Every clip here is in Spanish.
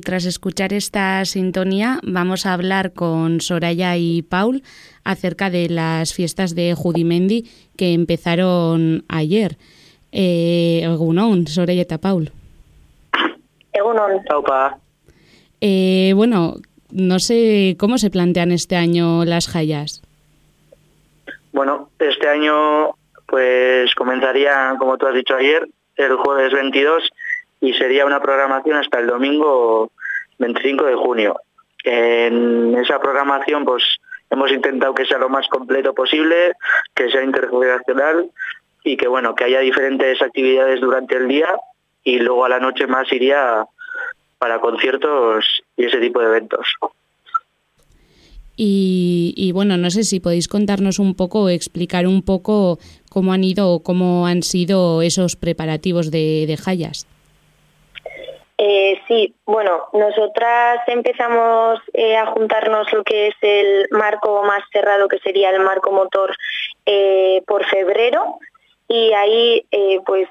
y tras escuchar esta sintonía vamos a hablar con Soraya y Paul acerca de las fiestas de Judimendi que empezaron ayer. Eh, egunon, Soraya y Paul. Egunon. Eh, bueno, no sé cómo se plantean este año las Jayas. Bueno, este año pues comenzaría, como tú has dicho ayer, el jueves 22 y sería una programación hasta el domingo 25 de junio. En esa programación pues hemos intentado que sea lo más completo posible, que sea intergeneracional y que bueno, que haya diferentes actividades durante el día y luego a la noche más iría para conciertos y ese tipo de eventos. Y, bueno, no sé si podéis contarnos un poco, explicar un poco cómo han ido, cómo han sido esos preparativos de, de Hayas. Eh, sí, bueno, nosotras empezamos eh, a juntarnos lo que es el marco más cerrado, que sería el marco motor, eh, por febrero, y ahí, pues,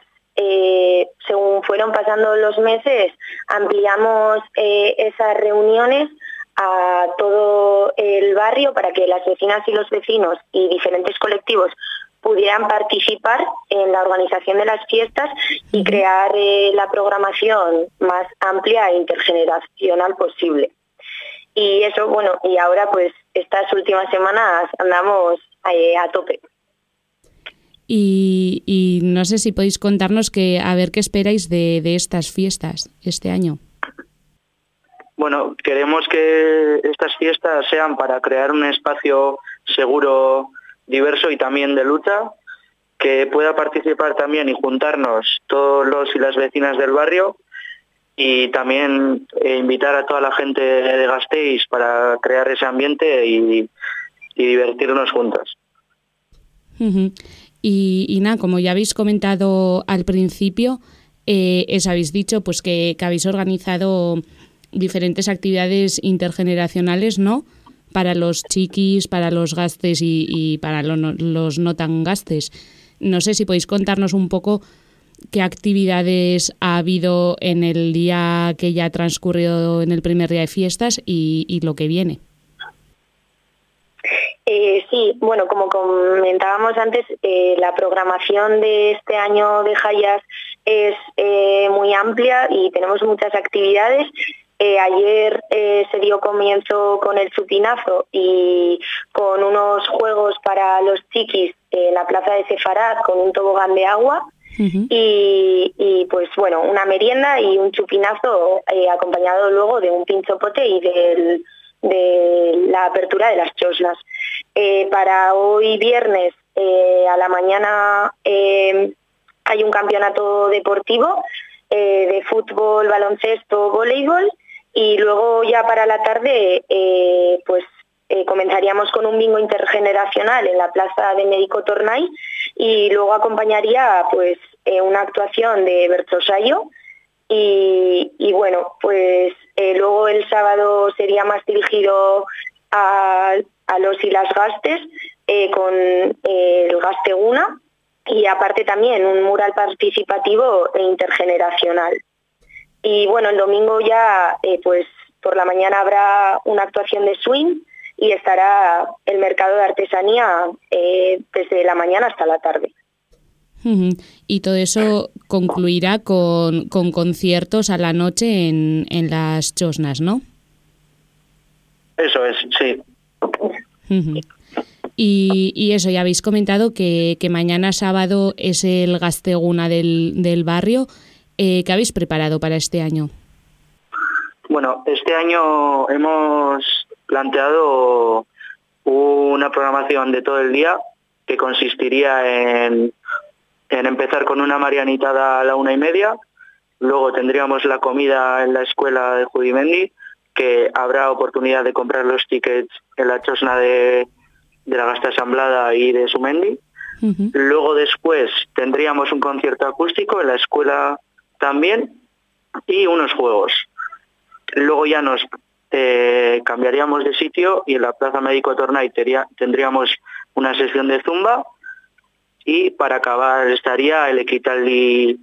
según fueron pasando los meses, ampliamos esas reuniones a todo el barrio para que las vecinas y los vecinos y diferentes colectivos pudieran participar en la organización de las fiestas y crear eh, la programación más amplia e intergeneracional posible. Y eso, bueno, y ahora pues estas últimas semanas andamos eh, a tope. Y, no sé si podéis contarnos que a ver qué esperáis de, de estas fiestas este año. Bueno, queremos que estas fiestas sean para crear un espacio seguro diverso y también de lucha, que pueda participar también y juntarnos todos los y las vecinas del barrio y también eh, invitar a toda la gente de Gasteiz para crear ese ambiente y, divertirnos juntas. y, nada, como ya habéis comentado al principio, eh, habéis dicho pues que habéis organizado diferentes actividades intergeneracionales, ¿no? Para los chiquis, para los gastes y, para los no tan gastes. No sé si podéis contarnos un poco qué actividades ha habido en el día que ya ha transcurrido en el primer día de fiestas y, lo que viene. Eh, sí, bueno, como comentábamos antes, eh, la programación de este año de Hayas es eh, muy amplia y tenemos muchas actividades eh, ayer eh, se dio comienzo con el chupinazo y con unos juegos para los chiquis en la plaza de Sefarad con un tobogán de agua. y, pues bueno, una merienda y un chupinazo eh, acompañado luego de un pinchopote y de la apertura de las choslas. para hoy viernes a la mañana hay un campeonato deportivo de fútbol, baloncesto, voleibol y luego ya para la tarde eh, pues eh, comenzaríamos con un bingo intergeneracional en la plaza de Médico Tornay y luego acompañaría pues eh, una actuación de Bertosayo y, y bueno pues luego el sábado sería más dirigido a, a los y las gastes con el gaste una y aparte también un mural participativo e intergeneracional. Y bueno, el domingo ya, eh, pues por la mañana habrá una actuación de swing y estará el mercado de artesanía eh, desde la mañana hasta la tarde. Y todo eso concluirá con, con conciertos a la noche en, en, las chosnas, ¿no? Eso es, sí. y, y, eso, ya habéis comentado que, que mañana sábado es el gasteguna del, del barrio. Eh, ¿Qué habéis preparado para este año? Bueno, este año hemos planteado una programación de todo el día que consistiría en, empezar con una marianitada a la una y media, luego tendríamos la comida en la escuela de Judimendi, que habrá oportunidad de comprar los tickets en la chosna de, la Gasta Asamblada y de Sumendi. Luego después tendríamos un concierto acústico en la escuela también y unos juegos. Luego ya nos eh, cambiaríamos de sitio y en la Plaza Médico Tornay tendríamos una sesión de zumba y para acabar estaría el Equitali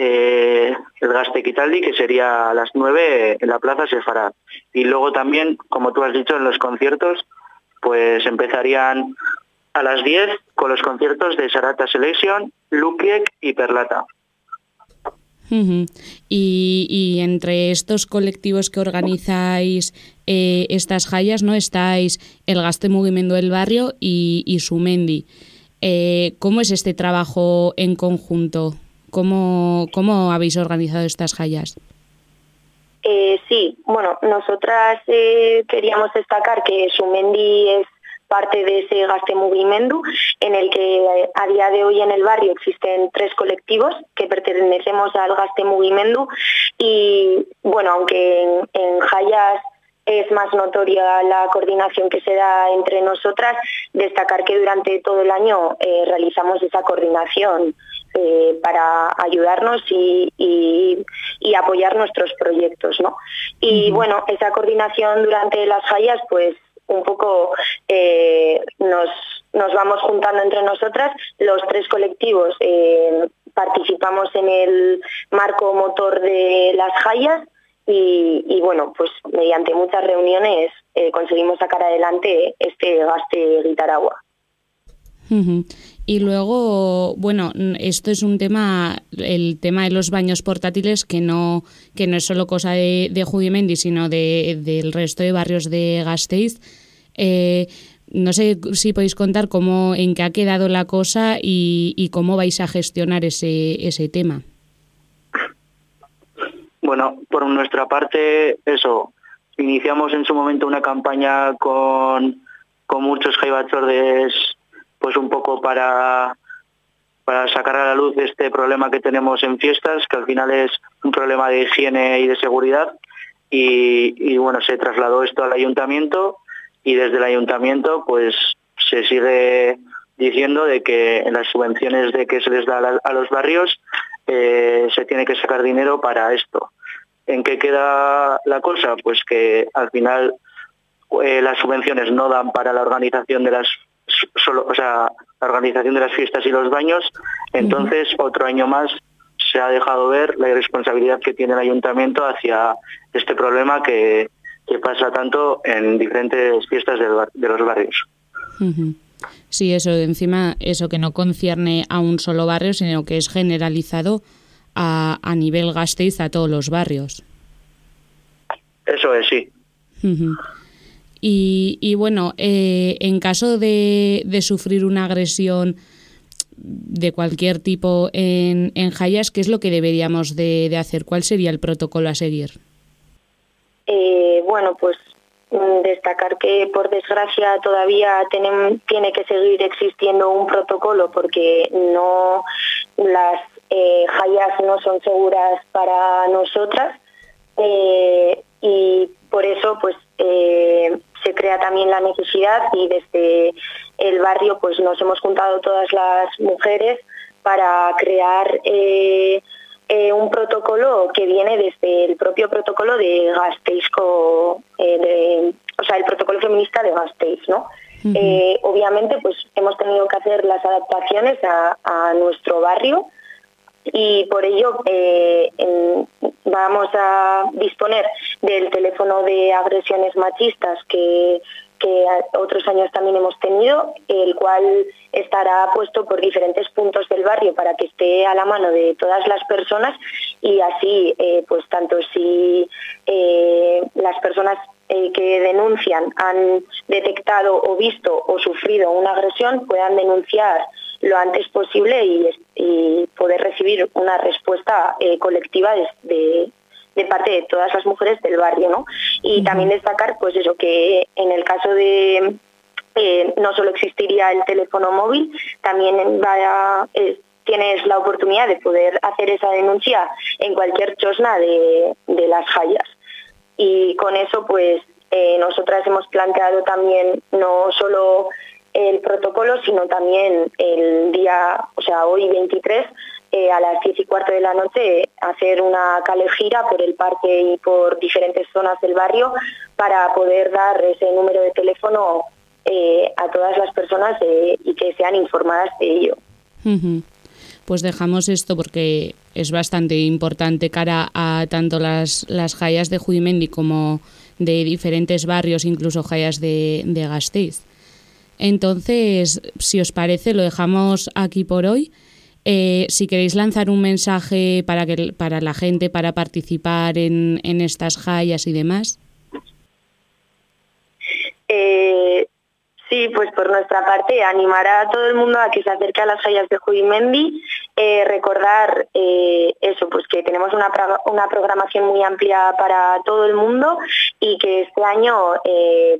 eh, el Gaste Quitaldi, que sería a las 9 en la Plaza Sefarad. Y luego también, como tú has dicho, en los conciertos, pues empezarían a las 10 con los conciertos de Sarata Selection, Lukiek y Perlata. Y, entre estos colectivos que organizáis eh, estas jallas, ¿no? Estáis el Gaste Movimiento del Barrio y, Sumendi. Eh, ¿Cómo es este trabajo en conjunto? ¿Cómo, cómo habéis organizado estas jallas? Eh, sí, bueno, nosotras eh, queríamos destacar que Sumendi es parte de ese Gaste Movimiento, en el que a día de hoy en el barrio existen tres colectivos que pertenecemos al Gaste Movimiento y bueno, aunque en, en Hayas es más notoria la coordinación que se da entre nosotras, destacar que durante todo el año eh, realizamos esa coordinación eh, para ayudarnos y, apoyar nuestros proyectos. ¿no? Y bueno, esa coordinación durante las fallas, pues un poco eh, nos, nos, vamos juntando entre nosotras. Los tres colectivos participamos en el marco motor de las Hayas y, bueno, pues mediante muchas reuniones eh, conseguimos sacar adelante este gaste Guitaragua. Y luego, bueno, esto es un tema, el tema de los baños portátiles, que no, que no es solo cosa de, de Judimendi, sino de, del resto de barrios de Gasteiz. Eh, no sé si podéis contar cómo, en qué ha quedado la cosa y, y cómo vais a gestionar ese, ese tema. Bueno, por nuestra parte, eso, iniciamos en su momento una campaña con, con muchos jaibachordes, pues un poco para, para sacar a la luz este problema que tenemos en fiestas, que al final es un problema de higiene y de seguridad. Y, y bueno, se trasladó esto al ayuntamiento y desde el ayuntamiento pues se sigue diciendo de que en las subvenciones de que se les da a los barrios eh, se tiene que sacar dinero para esto. ¿En qué queda la cosa? Pues que al final eh, las subvenciones no dan para la organización de las solo, o sea, la organización de las fiestas y los baños. Entonces, otro año más se ha dejado ver la irresponsabilidad que tiene el ayuntamiento hacia este problema que, pasa tanto en diferentes fiestas de, los barrios. Sí, eso, encima, eso que no concierne a un solo barrio, sino que es generalizado a, a nivel Gasteiz a todos los barrios. Eso es, sí. Y, y, bueno, eh, en caso de, sufrir una agresión de cualquier tipo en, en Hayas, ¿qué es lo que deberíamos de, hacer? ¿Cuál sería el protocolo a seguir? Eh, bueno, pues mm, destacar que por desgracia todavía tiene que seguir existiendo un protocolo porque no las eh, no son seguras para nosotras eh, y por eso pues eh, se crea también la necesidad y desde el barrio pues nos hemos juntado todas las mujeres para crear eh, un protocolo que viene desde el propio protocolo de Gasteizco, o sea, el protocolo feminista de Gasteiz, ¿no? obviamente, pues hemos tenido que hacer las adaptaciones a nuestro barrio y por ello eh, vamos a disponer del teléfono de agresiones machistas que, otros años también hemos tenido, el cual estará puesto por diferentes puntos del barrio para que esté a la mano de todas las personas y así, eh, pues tanto si eh, las personas que denuncian han detectado o visto o sufrido una agresión puedan denunciar lo antes posible y, poder recibir una respuesta eh, colectiva de, parte de todas las mujeres del barrio, ¿no? Y también destacar, pues eso, que en el caso de eh, no solo existiría el teléfono móvil, también vaya, eh, tienes la oportunidad de poder hacer esa denuncia en cualquier chosna de, de las fallas. Y con eso, pues, nosotras hemos planteado también no solo el protocolo, sino también el día, o sea, hoy 23, eh, a las 10 y cuarto de la noche, hacer una calejira por el parque y por diferentes zonas del barrio para poder dar ese número de teléfono eh, a todas las personas eh, y que sean informadas de ello. Pues dejamos esto porque es bastante importante cara a tanto las, las jayas de Juimendi como de diferentes barrios, incluso jayas de, de Gasteiz. Entonces, si os parece, lo dejamos aquí por hoy. Eh, si queréis lanzar un mensaje para, que, para la gente, para participar en, en estas jayas y demás. Eh, sí, pues por nuestra parte, animar a todo el mundo a que se acerque a las jayas de Judimendi, eh, recordar eh, eso, pues que tenemos una, una, programación muy amplia para todo el mundo y que este año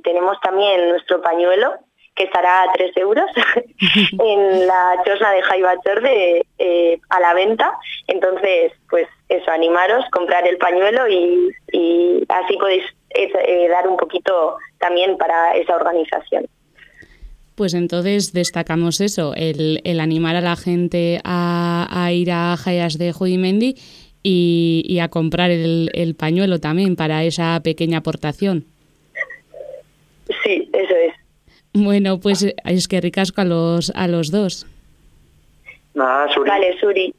tenemos también nuestro pañuelo, que estará a 3 euros en la chosna de Jaibachor de, eh, a la venta. Entonces, pues eso, animaros, comprar el pañuelo y, y así podéis eh, dar un poquito también para esa organización. Pues entonces destacamos eso, el, el animar a la gente a, a ir a Jayas de Judimendi y, y, a comprar el, el pañuelo también para esa pequeña aportación. Sí, eso es. Bueno, pues es que ricasco a los, a los dos. Nada, Suri. Vale, Suri.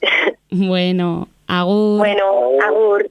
Bueno, agur. Bueno, agur.